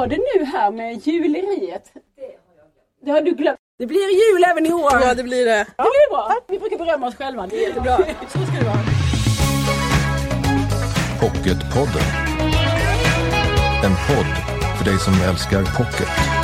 var det nu här med juleriet? Det har du glömt. Det blir jul även i år. Ja, det blir det. Det blir bra. Vi brukar berömma oss själva. Det är jättebra. Så ska det vara. Pocketpodden. En podd för dig som älskar pocket.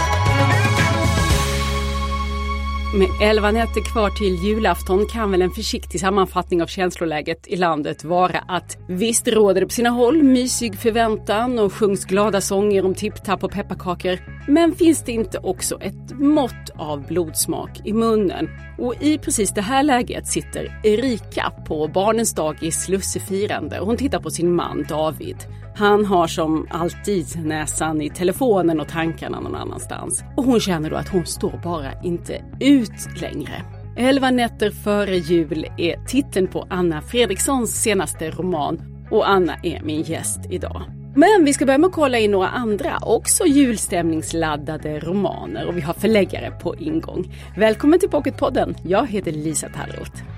Med elva nätter kvar till julafton kan väl en försiktig sammanfattning av känsloläget i landet vara att visst råder det på sina håll mysig förväntan och sjungs glada sånger om tipptapp och pepparkakor. Men finns det inte också ett mått av blodsmak i munnen? Och i precis det här läget sitter Erika på barnens dagis Slussefirande och hon tittar på sin man David. Han har som alltid näsan i telefonen och tankarna någon annanstans. Och hon känner då att hon står bara inte ut längre. Elva nätter före jul är titeln på Anna Fredrikssons senaste roman och Anna är min gäst idag. Men vi ska börja med att kolla in några andra, också julstämningsladdade romaner och vi har förläggare på ingång. Välkommen till Pocketpodden. Jag heter Lisa Tallroth.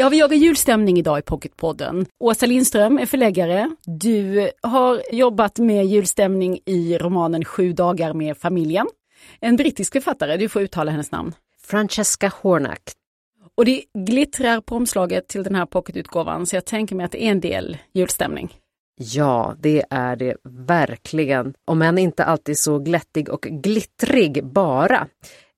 Ja, vi jagar julstämning idag i Pocketpodden. Åsa Lindström är förläggare. Du har jobbat med julstämning i romanen Sju dagar med familjen. En brittisk författare, du får uttala hennes namn. Francesca Hornack. Och det glittrar på omslaget till den här pocketutgåvan så jag tänker mig att det är en del julstämning. Ja, det är det verkligen. Om än inte alltid så glättig och glittrig bara.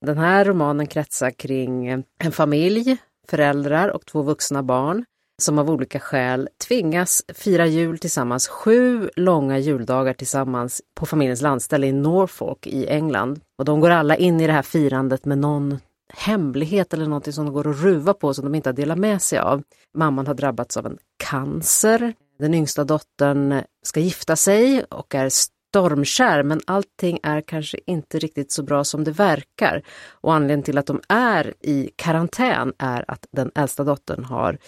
Den här romanen kretsar kring en familj föräldrar och två vuxna barn som av olika skäl tvingas fira jul tillsammans sju långa juldagar tillsammans på familjens landställe i Norfolk i England. Och de går alla in i det här firandet med någon hemlighet eller någonting som de går och ruva på som de inte har delat med sig av. Mamman har drabbats av en cancer. Den yngsta dottern ska gifta sig och är stormkär men allting är kanske inte riktigt så bra som det verkar. Och anledningen till att de är i karantän är att den äldsta dottern har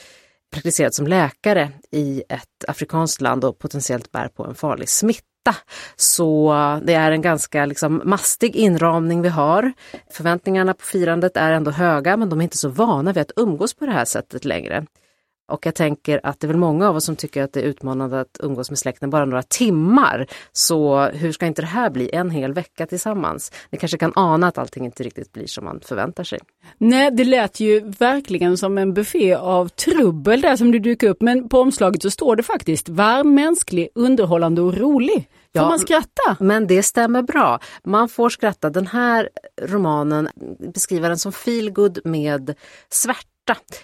praktiserat som läkare i ett afrikanskt land och potentiellt bär på en farlig smitta. Så det är en ganska liksom mastig inramning vi har. Förväntningarna på firandet är ändå höga men de är inte så vana vid att umgås på det här sättet längre. Och jag tänker att det är väl många av oss som tycker att det är utmanande att umgås med släkten bara några timmar. Så hur ska inte det här bli en hel vecka tillsammans? Ni kanske kan ana att allting inte riktigt blir som man förväntar sig. Nej, det lät ju verkligen som en buffé av trubbel där som du dyker upp. Men på omslaget så står det faktiskt varm, mänsklig, underhållande och rolig. Får Ja, man skratta? Men det stämmer bra. Man får skratta. Den här romanen beskriver den som feelgood med svärta.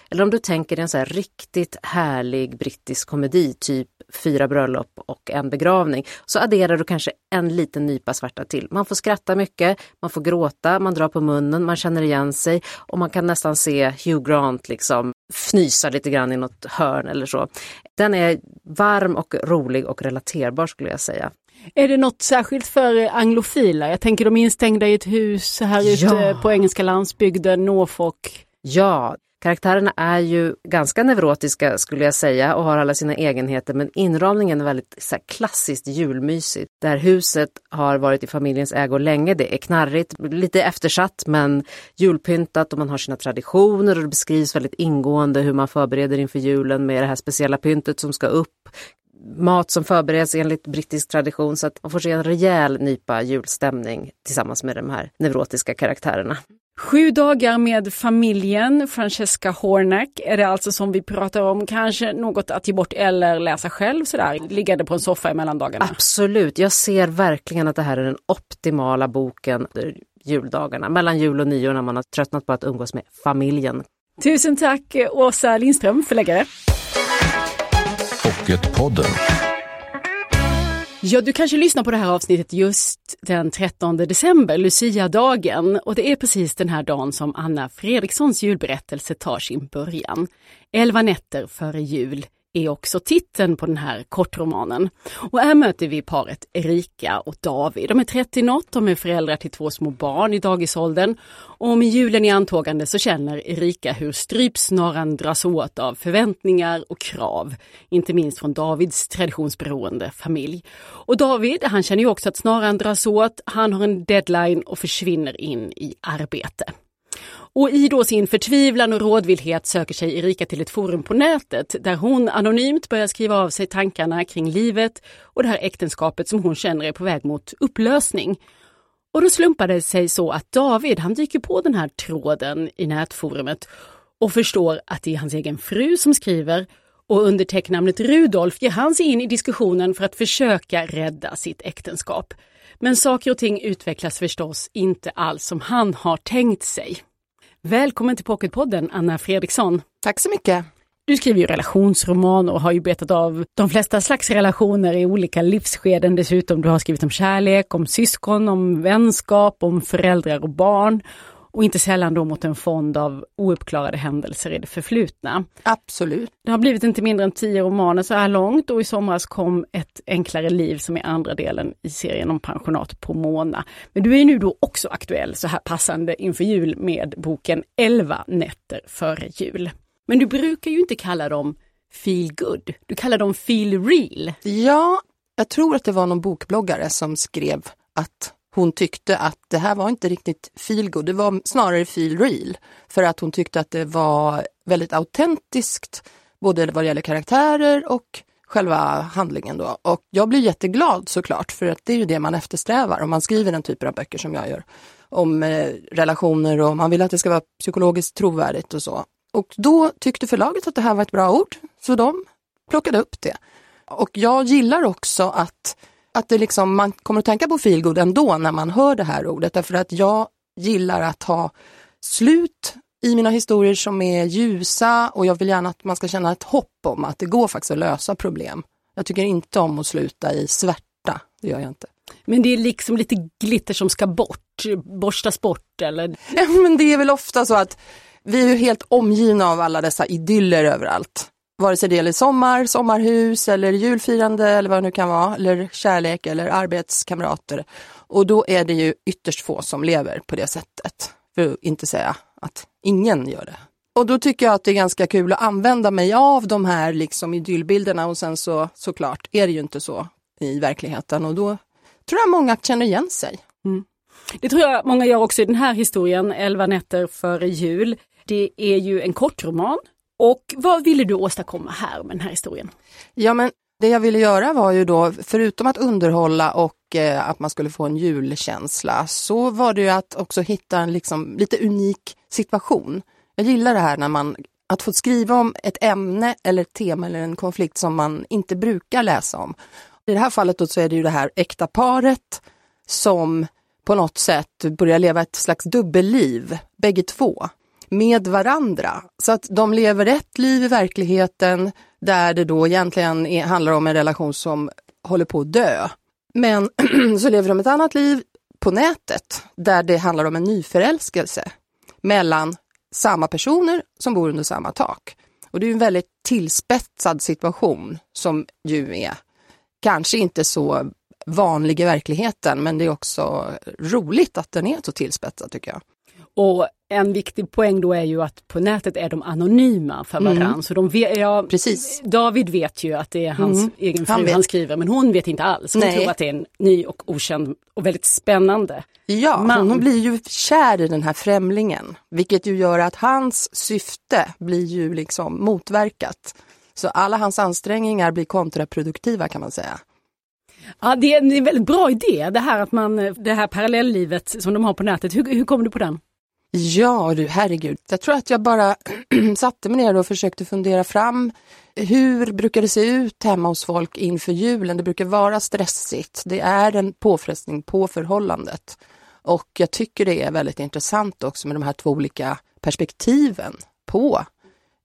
Eller om du tänker dig en så här riktigt härlig brittisk komedi, typ Fyra bröllop och en begravning. Så adderar du kanske en liten nypa svärta till. Man får skratta mycket, man får gråta, man drar på munnen, man känner igen sig och man kan nästan se Hugh Grant liksom fnysa lite grann i något hörn eller så. Den är varm och rolig och relaterbar skulle jag säga. Är det något särskilt för anglofiler? Jag tänker de är instängda i ett hus här ute Ja. på engelska landsbygden, Norfolk. Ja, karaktärerna är ju ganska neurotiska skulle jag säga och har alla sina egenheter men inramningen är väldigt så här, klassiskt julmysigt. Det här huset har varit i familjens ägo länge, det är knarrigt, lite eftersatt men julpyntat och man har sina traditioner och det beskrivs väldigt ingående hur man förbereder inför julen med det här speciella pyntet som ska upp. Mat som förbereds enligt brittisk tradition så att man får se en rejäl nypa julstämning tillsammans med de här neurotiska karaktärerna. Sju dagar med familjen, Francesca Hornack, är det alltså som vi pratar om, kanske något att ge bort eller läsa själv sådär, liggande på en soffa i mellandagarna. Absolut, jag ser verkligen att det här är den optimala boken under juldagarna, mellan jul och nyår när man har tröttnat på att umgås med familjen. Tusen tack Åsa Lindström, förläggare. Pocketpodden. Ja, du kanske lyssnar på det här avsnittet just den 13 december, Lucia-dagen. Och det är precis den här dagen som Anna Fredrikssons julberättelse tar sin början. Elva nätter före jul är också titeln på den här kortromanen. Och här möter vi paret Erika och David. De är 30 något, de är föräldrar till två små barn i dagisåldern. Och med julen i antågande så känner Erika hur strypsnaran dras åt av förväntningar och krav. Inte minst från Davids traditionsberoende familj. Och David, han känner ju också att snaran dras åt. Han har en deadline och försvinner in i arbete. Och i då sin förtvivlan och rådvillhet söker sig Erika till ett forum på nätet där hon anonymt börjar skriva av sig tankarna kring livet och det här äktenskapet som hon känner är på väg mot upplösning. Och då slumpade det sig så att David han dyker på den här tråden i nätforumet och förstår att det är hans egen fru som skriver och under täcknamnet Rudolf ger han sig in i diskussionen för att försöka rädda sitt äktenskap. Men saker och ting utvecklas förstås inte alls som han har tänkt sig. Välkommen till Pocketpodden, Anna Fredriksson. Tack så mycket. Du skriver ju relationsroman och har ju betat av de flesta slags relationer i olika livsskeden dessutom. Du har skrivit om kärlek, om syskon, om vänskap, om föräldrar och barn och inte sällan då mot en fond av ouppklarade händelser i det förflutna. Absolut. Det har blivit inte mindre än tio romaner så här långt och i somras kom Ett enklare liv som är andra delen i serien om pensionat på Mona. Men du är nu då också aktuell så här passande inför jul med boken 11 nätter före jul. Men du brukar ju inte kalla dem feel good, du kallar dem feel real. Ja, jag tror att det var någon bokbloggare som skrev att hon tyckte att det här var inte riktigt feel good, det var snarare feel real. För att hon tyckte att det var väldigt autentiskt, både vad det gäller karaktärer och själva handlingen då. Och jag blir jätteglad såklart, för att det är ju det man eftersträvar om man skriver den typen av böcker som jag gör. Om eh, relationer och man vill att det ska vara psykologiskt trovärdigt och så. Och då tyckte förlaget att det här var ett bra ord, så de plockade upp det. Och jag gillar också att att det liksom, man kommer att tänka på feelgood ändå när man hör det här ordet. Därför att jag gillar att ha slut i mina historier som är ljusa och jag vill gärna att man ska känna ett hopp om att det går faktiskt att lösa problem. Jag tycker inte om att sluta i svärta, det gör jag inte. Men det är liksom lite glitter som ska bort, borstas bort eller? Ja, men det är väl ofta så att vi är ju helt omgivna av alla dessa idyller överallt vare sig det gäller sommar, sommarhus eller julfirande eller vad det nu kan vara, eller kärlek eller arbetskamrater. Och då är det ju ytterst få som lever på det sättet, för att inte säga att ingen gör det. Och då tycker jag att det är ganska kul att använda mig av de här liksom idyllbilderna och sen så såklart är det ju inte så i verkligheten och då tror jag många känner igen sig. Mm. Det tror jag många gör också i den här historien, 11 nätter före jul. Det är ju en kortroman och vad ville du åstadkomma här med den här historien? Ja men det jag ville göra var ju då, förutom att underhålla och eh, att man skulle få en julkänsla, så var det ju att också hitta en liksom, lite unik situation. Jag gillar det här när man, att få skriva om ett ämne eller ett tema eller en konflikt som man inte brukar läsa om. I det här fallet då så är det ju det här äkta paret som på något sätt börjar leva ett slags dubbelliv, bägge två med varandra. Så att de lever ett liv i verkligheten där det då egentligen är, handlar om en relation som håller på att dö. Men så lever de ett annat liv på nätet där det handlar om en nyförälskelse mellan samma personer som bor under samma tak. Och det är en väldigt tillspetsad situation som ju är kanske inte så vanlig i verkligheten, men det är också roligt att den är så tillspetsad tycker jag. Och en viktig poäng då är ju att på nätet är de anonyma för varandra. Mm. Så de vet, ja, Precis. David vet ju att det är hans mm. egen fru han, han, skriver men hon vet inte alls. Hon Nej. tror att det är en ny och okänd och väldigt spännande Ja, man. hon blir ju kär i den här främlingen. Vilket ju gör att hans syfte blir ju liksom motverkat. Så alla hans ansträngningar blir kontraproduktiva kan man säga. Ja, det är en väldigt bra idé det här att man, det här parallelllivet som de har på nätet. Hur, hur kom du på den? Ja du, herregud. Jag tror att jag bara satte mig ner och försökte fundera fram hur brukar det se ut hemma hos folk inför julen? Det brukar vara stressigt. Det är en påfrestning på förhållandet. Och jag tycker det är väldigt intressant också med de här två olika perspektiven på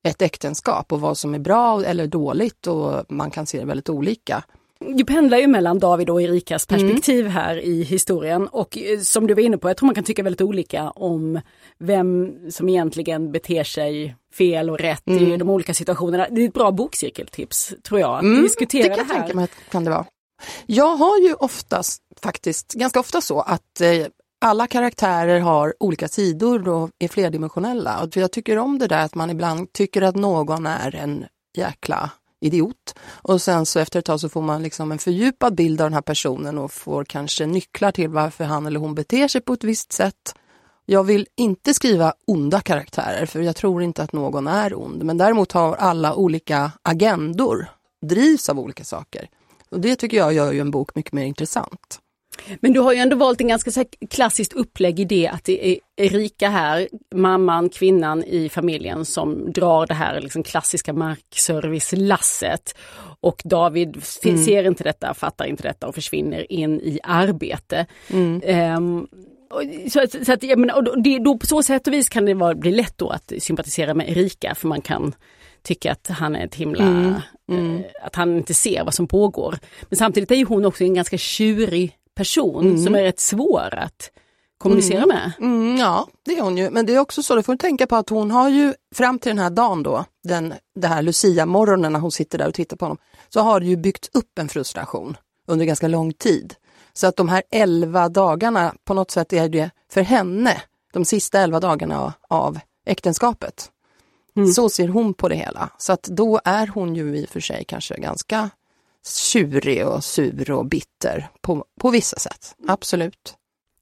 ett äktenskap och vad som är bra eller dåligt och man kan se det väldigt olika. Du pendlar ju mellan David och Erikas mm. perspektiv mm. här i historien och eh, som du var inne på, jag tror man kan tycka väldigt olika om vem som egentligen beter sig fel och rätt mm. i de olika situationerna. Det är ett bra bokcirkeltips tror jag. Mm, diskutera det kan jag tänka mig kan det vara. Jag har ju oftast faktiskt, ganska ofta så att eh, alla karaktärer har olika sidor och är flerdimensionella. Och jag tycker om det där att man ibland tycker att någon är en jäkla idiot. Och sen så efter ett tag så får man liksom en fördjupad bild av den här personen och får kanske nycklar till varför han eller hon beter sig på ett visst sätt. Jag vill inte skriva onda karaktärer för jag tror inte att någon är ond. Men däremot har alla olika agendor, drivs av olika saker. Och det tycker jag gör ju en bok mycket mer intressant. Men du har ju ändå valt en ganska klassiskt upplägg i det att det är Erika här, mamman, kvinnan i familjen som drar det här liksom klassiska markservice-lasset. Och David mm. ser inte detta, fattar inte detta och försvinner in i arbete. Mm. Um, så, så, att, jag menar, och det, då på så sätt och vis kan det vara, bli lätt då att sympatisera med Erika för man kan tycka att han är ett himla, mm. Mm. Eh, att han inte ser vad som pågår. Men samtidigt är ju hon också en ganska tjurig person mm. som är rätt svår att kommunicera mm. med. Mm, ja, det är hon ju. Men det är också så, du får tänka på att hon har ju fram till den här dagen då, den, det här Lucia-morgonen när hon sitter där och tittar på honom, så har det ju byggt upp en frustration under ganska lång tid. Så att de här elva dagarna, på något sätt är det för henne, de sista elva dagarna av äktenskapet. Mm. Så ser hon på det hela. Så att då är hon ju i och för sig kanske ganska tjurig och sur och bitter på, på vissa sätt. Absolut.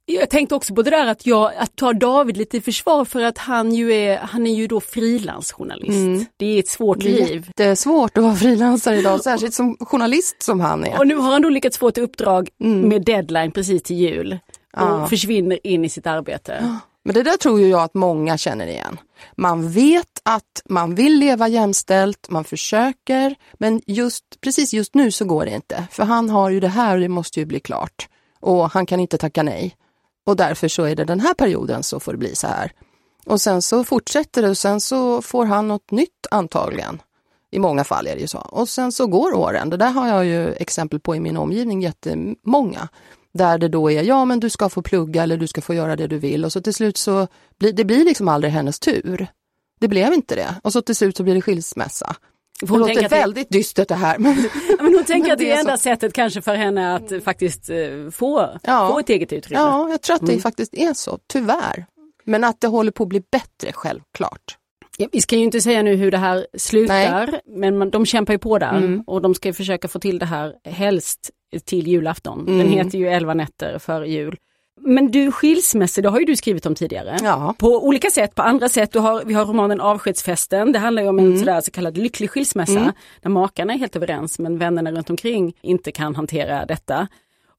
Jag tänkte också på det där att, jag, att ta David lite i försvar för att han ju är, han är ju då frilansjournalist. Mm. Det är ett svårt liv. Det är svårt att vara frilansare idag, särskilt som journalist som han är. Och nu har han då lyckats få ett uppdrag mm. med deadline precis till jul och ja. försvinner in i sitt arbete. Men det där tror ju jag att många känner igen. Man vet att man vill leva jämställt, man försöker, men just precis just nu så går det inte. För han har ju det här och det måste ju bli klart. Och han kan inte tacka nej. Och därför så är det den här perioden så får det bli så här. Och sen så fortsätter det och sen så får han något nytt antagligen. I många fall är det ju så. Och sen så går åren. Det där har jag ju exempel på i min omgivning jättemånga. Där det då är, ja men du ska få plugga eller du ska få göra det du vill och så till slut så blir det blir liksom aldrig hennes tur. Det blev inte det och så till slut så blir det skilsmässa. Det låter väldigt det... dystert det här. Men, men hon tänker att det är enda så... sättet kanske för henne att faktiskt eh, få, ja. få ett eget utrymme. Ja, jag tror att det mm. faktiskt är så, tyvärr. Men att det håller på att bli bättre, självklart. Ja, vi ska ju inte säga nu hur det här slutar, Nej. men man, de kämpar ju på där mm. och de ska försöka få till det här helst till julafton. Mm. Den heter ju 11 nätter före jul. Men du skilsmässor, det har ju du skrivit om tidigare. Ja. På olika sätt, på andra sätt. Du har, vi har romanen Avskedsfesten, det handlar ju om en mm. sådär så kallad lycklig skilsmässa. Mm. Där makarna är helt överens men vännerna runt omkring inte kan hantera detta.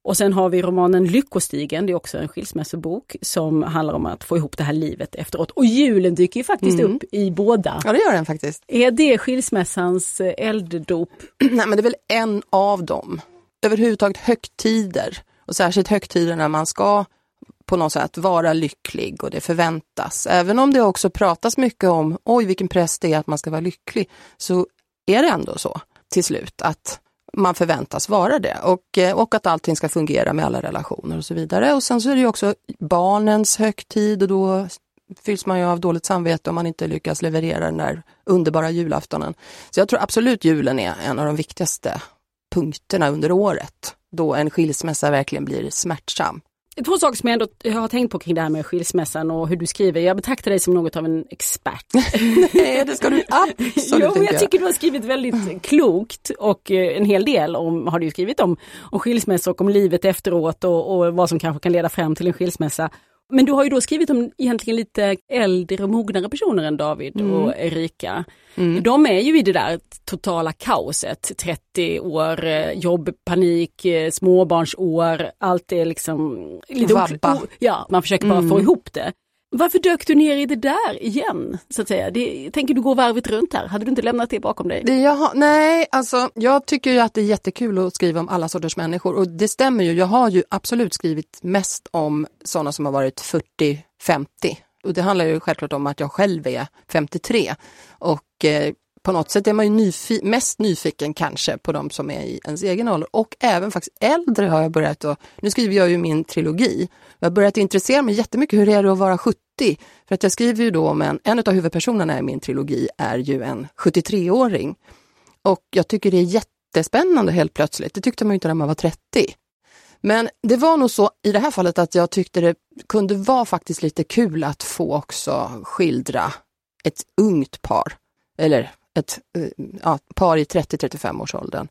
Och sen har vi romanen Lyckostigen, det är också en skilsmässobok som handlar om att få ihop det här livet efteråt. Och julen dyker ju faktiskt mm. upp i båda. Ja det gör den faktiskt. Är det skilsmässans eh, elddop? Nej men det är väl en av dem. Överhuvudtaget högtider och särskilt högtider när man ska på något sätt vara lycklig och det förväntas. Även om det också pratas mycket om, oj vilken press det är att man ska vara lycklig, så är det ändå så till slut att man förväntas vara det och, eh, och att allting ska fungera med alla relationer och så vidare. Och sen så är det ju också barnens högtid och då fylls man ju av dåligt samvete om man inte lyckas leverera den där underbara julaftonen. Så jag tror absolut julen är en av de viktigaste punkterna under året då en skilsmässa verkligen blir smärtsam. Två saker som jag ändå har tänkt på kring det här med skilsmässan och hur du skriver. Jag betraktar dig som något av en expert. Nej, det ska du absolut jo, Jag tycker du har skrivit väldigt klokt och eh, en hel del om, har du skrivit om, om skilsmässa och om livet efteråt och, och vad som kanske kan leda fram till en skilsmässa. Men du har ju då skrivit om egentligen lite äldre och mognare personer än David mm. och Erika. Mm. De är ju i det där totala kaoset, 30 år, eh, jobbpanik, eh, småbarnsår, allt är liksom... Lite ja, man försöker bara mm. få ihop det. Varför dök du ner i det där igen? Så att säga? Det, tänker du gå varvet runt här? Hade du inte lämnat det bakom dig? Det jag har, nej, alltså jag tycker ju att det är jättekul att skriva om alla sorters människor och det stämmer ju. Jag har ju absolut skrivit mest om sådana som har varit 40-50 och det handlar ju självklart om att jag själv är 53 och eh, på något sätt är man ju nyfi mest nyfiken kanske på de som är i ens egen ålder och även faktiskt äldre har jag börjat att, nu skriver jag ju min trilogi, jag har börjat intressera mig jättemycket hur är det att vara 70 för att jag skriver ju då om en, en av huvudpersonerna i min trilogi är ju en 73-åring. Och jag tycker det är jättespännande helt plötsligt, det tyckte man ju inte när man var 30. Men det var nog så i det här fallet att jag tyckte det kunde vara faktiskt lite kul att få också skildra ett ungt par. Eller ett eh, ja, par i 30-35 års åldern.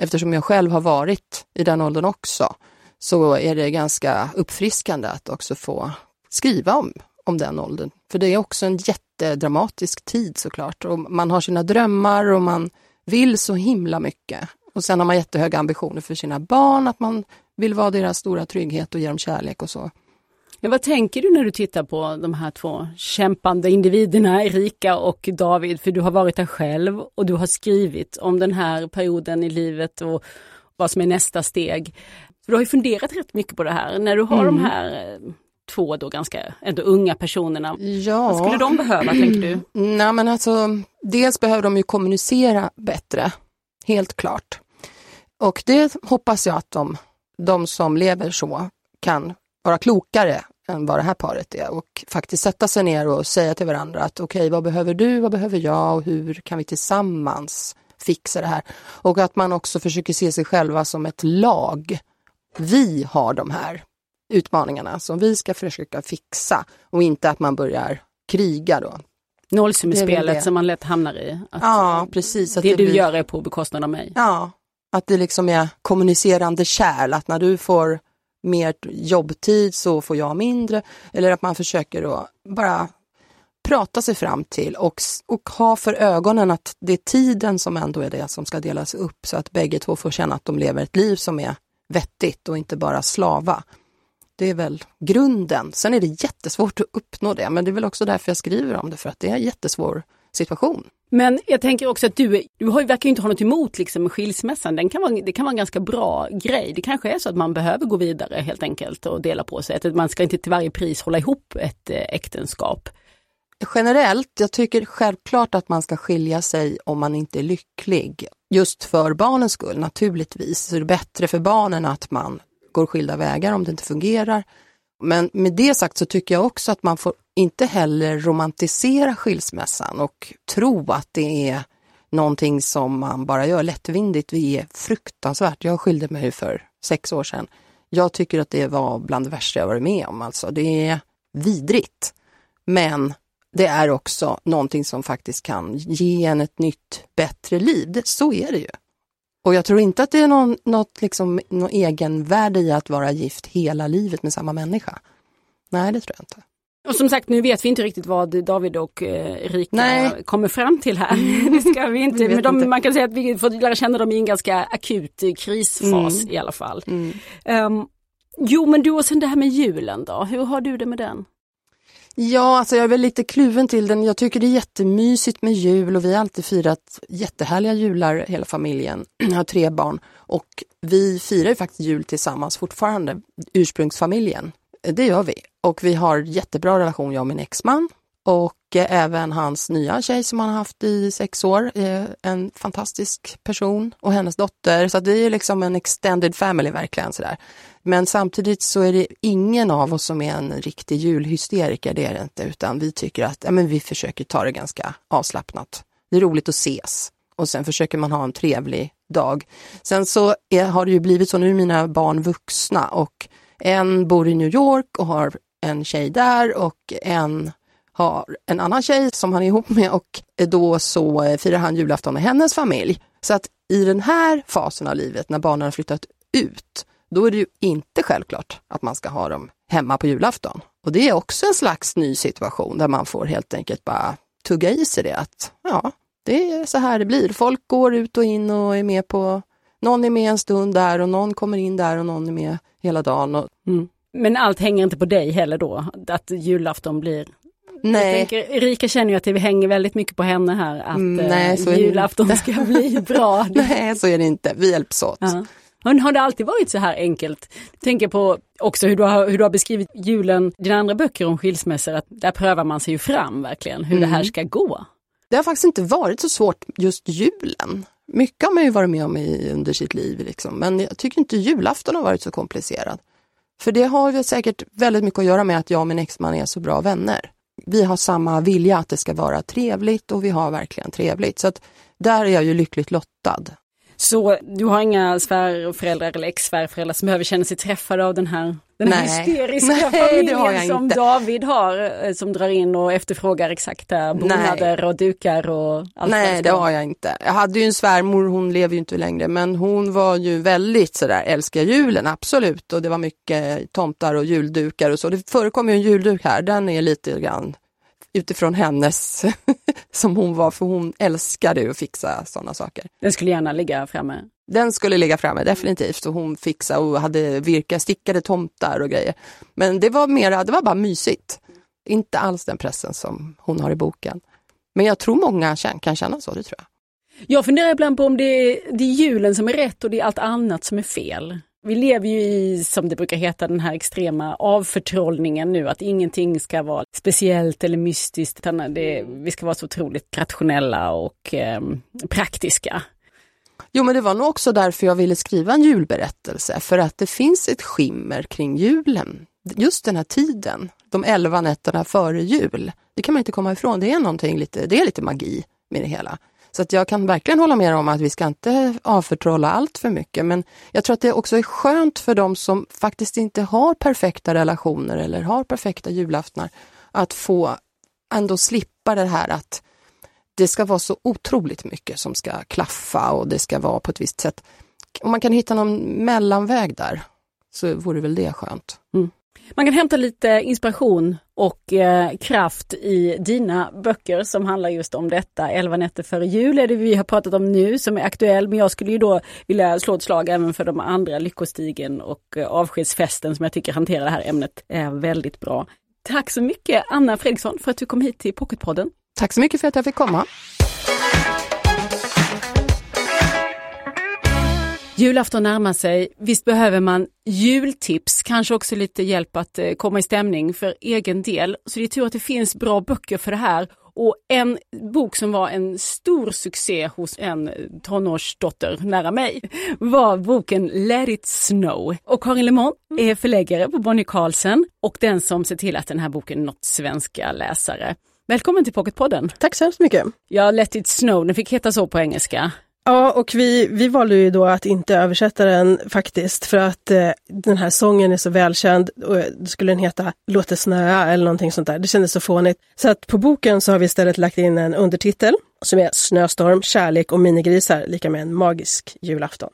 Eftersom jag själv har varit i den åldern också så är det ganska uppfriskande att också få skriva om, om den åldern. För det är också en jättedramatisk tid såklart. Och man har sina drömmar och man vill så himla mycket. Och sen har man jättehöga ambitioner för sina barn, att man vill vara deras stora trygghet och ge dem kärlek och så. Ja, vad tänker du när du tittar på de här två kämpande individerna, Erika och David? För du har varit där själv och du har skrivit om den här perioden i livet och vad som är nästa steg. du har ju funderat rätt mycket på det här. När du har mm. de här eh, två då ganska ändå unga personerna. Ja. Vad skulle de behöva tänker du? Nej men alltså, dels behöver de ju kommunicera bättre, helt klart. Och det hoppas jag att de, de som lever så kan vara klokare än vad det här paret är och faktiskt sätta sig ner och säga till varandra att okej, okay, vad behöver du, vad behöver jag och hur kan vi tillsammans fixa det här? Och att man också försöker se sig själva som ett lag. Vi har de här utmaningarna som vi ska försöka fixa och inte att man börjar kriga då. Nollsummespelet som man lätt hamnar i. ja, precis. det, det du blir... gör är på bekostnad av mig. Ja, att det liksom är kommunicerande kärl, att när du får mer jobbtid så får jag mindre. Eller att man försöker då bara prata sig fram till och, och ha för ögonen att det är tiden som ändå är det som ska delas upp så att bägge två får känna att de lever ett liv som är vettigt och inte bara slava. Det är väl grunden. Sen är det jättesvårt att uppnå det, men det är väl också därför jag skriver om det, för att det är en jättesvår situation. Men jag tänker också att du, du har, verkar inte ha något emot liksom skilsmässan. Den kan vara, det kan vara en ganska bra grej. Det kanske är så att man behöver gå vidare helt enkelt och dela på sig. Att man ska inte till varje pris hålla ihop ett eh, äktenskap. Generellt, jag tycker självklart att man ska skilja sig om man inte är lycklig. Just för barnens skull naturligtvis. Så det är bättre för barnen att man går skilda vägar om det inte fungerar. Men med det sagt så tycker jag också att man får inte heller romantisera skilsmässan och tro att det är någonting som man bara gör lättvindigt. Vi är fruktansvärt. Jag skilde mig för sex år sedan. Jag tycker att det var bland det värsta jag varit med om. Alltså, det är vidrigt. Men det är också någonting som faktiskt kan ge en ett nytt, bättre liv. Så är det ju. Och jag tror inte att det är någon, något liksom, någon egenvärde i att vara gift hela livet med samma människa. Nej, det tror jag inte. Och som sagt, nu vet vi inte riktigt vad David och eh, Rika Nej. kommer fram till här. det ska vi inte, men de, inte. man kan säga att vi får lära känna dem i en ganska akut krisfas mm. i alla fall. Mm. Um, jo, men du och sen det här med julen då, hur har du det med den? Ja, alltså jag är väl lite kluven till den. Jag tycker det är jättemysigt med jul och vi har alltid firat jättehärliga jular hela familjen. Jag har tre barn och vi firar ju faktiskt jul tillsammans fortfarande, ursprungsfamiljen. Det gör vi och vi har jättebra relation jag och min exman och eh, även hans nya tjej som han har haft i sex år, eh, en fantastisk person och hennes dotter. Så det är liksom en extended family verkligen sådär. Men samtidigt så är det ingen av oss som är en riktig julhysteriker, det är det inte, utan vi tycker att ja, men vi försöker ta det ganska avslappnat. Det är roligt att ses och sen försöker man ha en trevlig dag. Sen så är, har det ju blivit så, nu är mina barn vuxna och en bor i New York och har en tjej där och en har en annan tjej som han är ihop med och då så eh, firar han julafton med hennes familj. Så att i den här fasen av livet när barnen har flyttat ut, då är det ju inte självklart att man ska ha dem hemma på julafton. Och det är också en slags ny situation där man får helt enkelt bara tugga i sig det att ja, det är så här det blir. Folk går ut och in och är med på, någon är med en stund där och någon kommer in där och någon är med hela dagen. Och, mm. Men allt hänger inte på dig heller då, att julafton blir Nej. Jag tänker, Erika känner ju att det hänger väldigt mycket på henne här att mm, nej, så julafton ska bli bra. nej, så är det inte. Vi hjälps åt. Ja. Men har det alltid varit så här enkelt? Tänker på också hur du har, hur du har beskrivit julen, dina andra böcker om skilsmässor, att där prövar man sig ju fram verkligen, hur mm. det här ska gå. Det har faktiskt inte varit så svårt just julen. Mycket har man ju varit med om i, under sitt liv, liksom. men jag tycker inte julafton har varit så komplicerad. För det har ju säkert väldigt mycket att göra med att jag och min exman är så bra vänner. Vi har samma vilja att det ska vara trevligt och vi har verkligen trevligt. Så att där är jag ju lyckligt lottad. Så du har inga svärföräldrar eller ex-svärföräldrar som behöver känna sig träffade av den här, den här Nej. hysteriska Nej, familjen som inte. David har, eh, som drar in och efterfrågar exakta bonader och dukar och allt Nej, det har jag inte. Jag hade ju en svärmor, hon lever ju inte längre, men hon var ju väldigt sådär, älskar julen, absolut. Och det var mycket tomtar och juldukar och så. Det förekommer ju en julduk här, den är lite grann utifrån hennes, som hon var, för hon älskade att fixa sådana saker. Den skulle gärna ligga framme. Den skulle ligga framme definitivt och hon fixade och hade virka, stickade tomtar och grejer. Men det var mera, det var bara mysigt. Inte alls den pressen som hon har i boken. Men jag tror många kan känna så, det tror jag. Jag funderar ibland på om det är, det är julen som är rätt och det är allt annat som är fel. Vi lever ju i, som det brukar heta, den här extrema avförtrollningen nu, att ingenting ska vara speciellt eller mystiskt, utan det, vi ska vara så otroligt rationella och eh, praktiska. Jo, men det var nog också därför jag ville skriva en julberättelse, för att det finns ett skimmer kring julen. Just den här tiden, de elva nätterna före jul. Det kan man inte komma ifrån, det är någonting lite, det är lite magi med det hela. Så att jag kan verkligen hålla med om att vi ska inte avförtrolla allt för mycket, men jag tror att det också är skönt för de som faktiskt inte har perfekta relationer eller har perfekta julaftnar, att få ändå slippa det här att det ska vara så otroligt mycket som ska klaffa och det ska vara på ett visst sätt. Om man kan hitta någon mellanväg där så vore väl det skönt. Mm. Man kan hämta lite inspiration och eh, kraft i dina böcker som handlar just om detta. 11 nätter före jul är det vi har pratat om nu som är aktuell, men jag skulle ju då vilja slå ett slag även för de andra, Lyckostigen och eh, Avskedsfesten som jag tycker hanterar det här ämnet eh, väldigt bra. Tack så mycket Anna Fredriksson för att du kom hit till Pocketpodden. Tack så mycket för att jag fick komma. Julafton närmar sig. Visst behöver man jultips, kanske också lite hjälp att eh, komma i stämning för egen del. Så det är tur att det finns bra böcker för det här. Och en bok som var en stor succé hos en tonårsdotter nära mig var boken Let it snow. Och Karin Lemont är förläggare på Bonnie Carlsen och den som ser till att den här boken nått svenska läsare. Välkommen till Pocketpodden! Tack så hemskt mycket. Ja, Let it snow, den fick heta så på engelska. Ja, och vi, vi valde ju då att inte översätta den faktiskt för att eh, den här sången är så välkänd och då skulle den heta Låt det snöa eller någonting sånt där. Det kändes så fånigt. Så att på boken så har vi istället lagt in en undertitel som är Snöstorm, kärlek och minigrisar lika med en magisk julafton.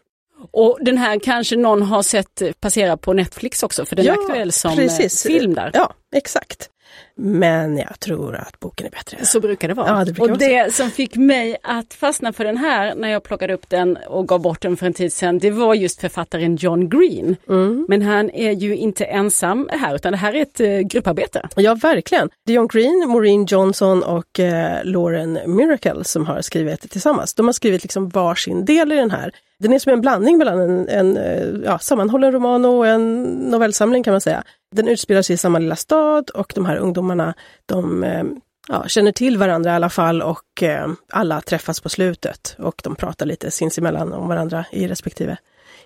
Och den här kanske någon har sett passera på Netflix också, för den är aktuell som precis. eh, film där. Ja, exakt. Men jag tror att boken är bättre. Så brukar det vara. Ja, det brukar och det som fick mig att fastna för den här när jag plockade upp den och gav bort den för en tid sedan, det var just författaren John Green. Mm. Men han är ju inte ensam här, utan det här är ett eh, grupparbete. Ja, verkligen. Det är John Green, Maureen Johnson och eh, Lauren Miracle som har skrivit det tillsammans. De har skrivit liksom varsin del i den här. Den är som en blandning mellan en, en eh, ja, sammanhållen roman och en novellsamling kan man säga. Den utspelar sig i samma lilla stad och de här ungdomarna de eh, ja, känner till varandra i alla fall och eh, alla träffas på slutet och de pratar lite sinsemellan om varandra i respektive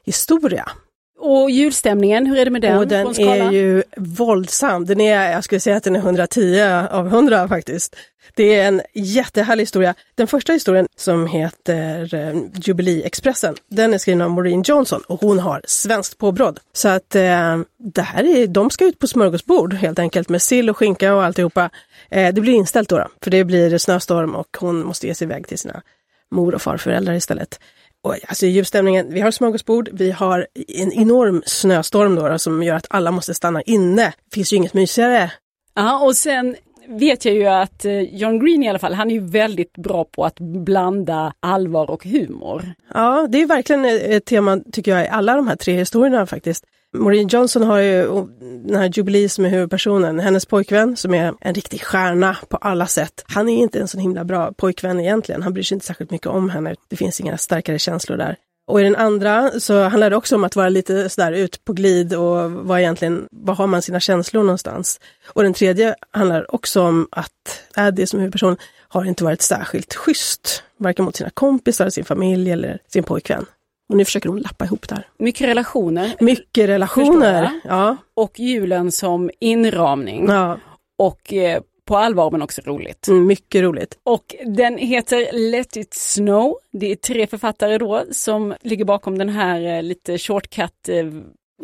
historia. Och julstämningen, hur är det med den? Och den är ju våldsam. Den är, jag skulle säga att den är 110 av 100 faktiskt. Det är en jättehärlig historia. Den första historien som heter eh, Jubileexpressen, den är skriven av Maureen Johnson och hon har svenskt påbrott. Så att eh, det här är, de ska ut på smörgåsbord helt enkelt med sill och skinka och alltihopa. Eh, det blir inställt då, då, för det blir snöstorm och hon måste ge sig iväg till sina mor och farföräldrar istället. Och, alltså julstämningen, vi har smörgåsbord, vi har en enorm snöstorm då, då som gör att alla måste stanna inne. Det finns ju inget mysigare. Ja, och sen vet jag ju att eh, John Green i alla fall, han är ju väldigt bra på att blanda allvar och humor. Ja, det är verkligen ett tema tycker jag i alla de här tre historierna faktiskt. Maureen Johnson har ju den här Jubilee som är huvudpersonen, hennes pojkvän som är en riktig stjärna på alla sätt. Han är inte en så himla bra pojkvän egentligen, han bryr sig inte särskilt mycket om henne. Det finns inga starkare känslor där. Och i den andra så handlar det också om att vara lite sådär ut på glid och vad egentligen, var har man sina känslor någonstans? Och den tredje handlar också om att Addie som huvudperson har inte varit särskilt schysst, varken mot sina kompisar, sin familj eller sin pojkvän. Och nu försöker hon lappa ihop det här. Mycket relationer Mycket relationer. Ja, och julen som inramning. ja, Och eh, på allvar men också roligt. Mm, mycket roligt. Och den heter Let it snow. Det är tre författare då som ligger bakom den här eh, lite shortcut eh,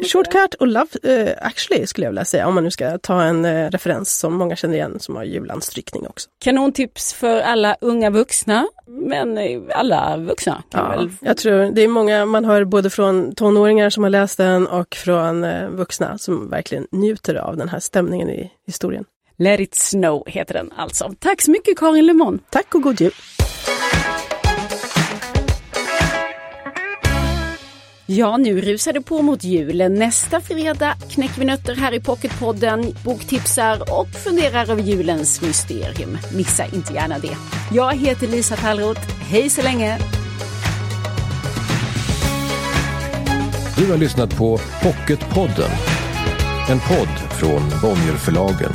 Shortcut och Love uh, actually skulle jag vilja säga, om man nu ska ta en uh, referens som många känner igen som har julanstrykning också. Kanontips för alla unga vuxna, men uh, alla vuxna kan Ja, väl... jag tror det är många, man hör både från tonåringar som har läst den och från uh, vuxna som verkligen njuter av den här stämningen i historien. Let it snow heter den alltså. Tack så mycket Karin Lemon. Tack och god jul! Ja, nu rusar det på mot julen. Nästa fredag knäcker vi nötter här i Pocketpodden, boktipsar och funderar över julens mysterium. Missa inte gärna det. Jag heter Lisa Tallroth. Hej så länge! Du har lyssnat på Pocketpodden. En podd från Bonnierförlagen.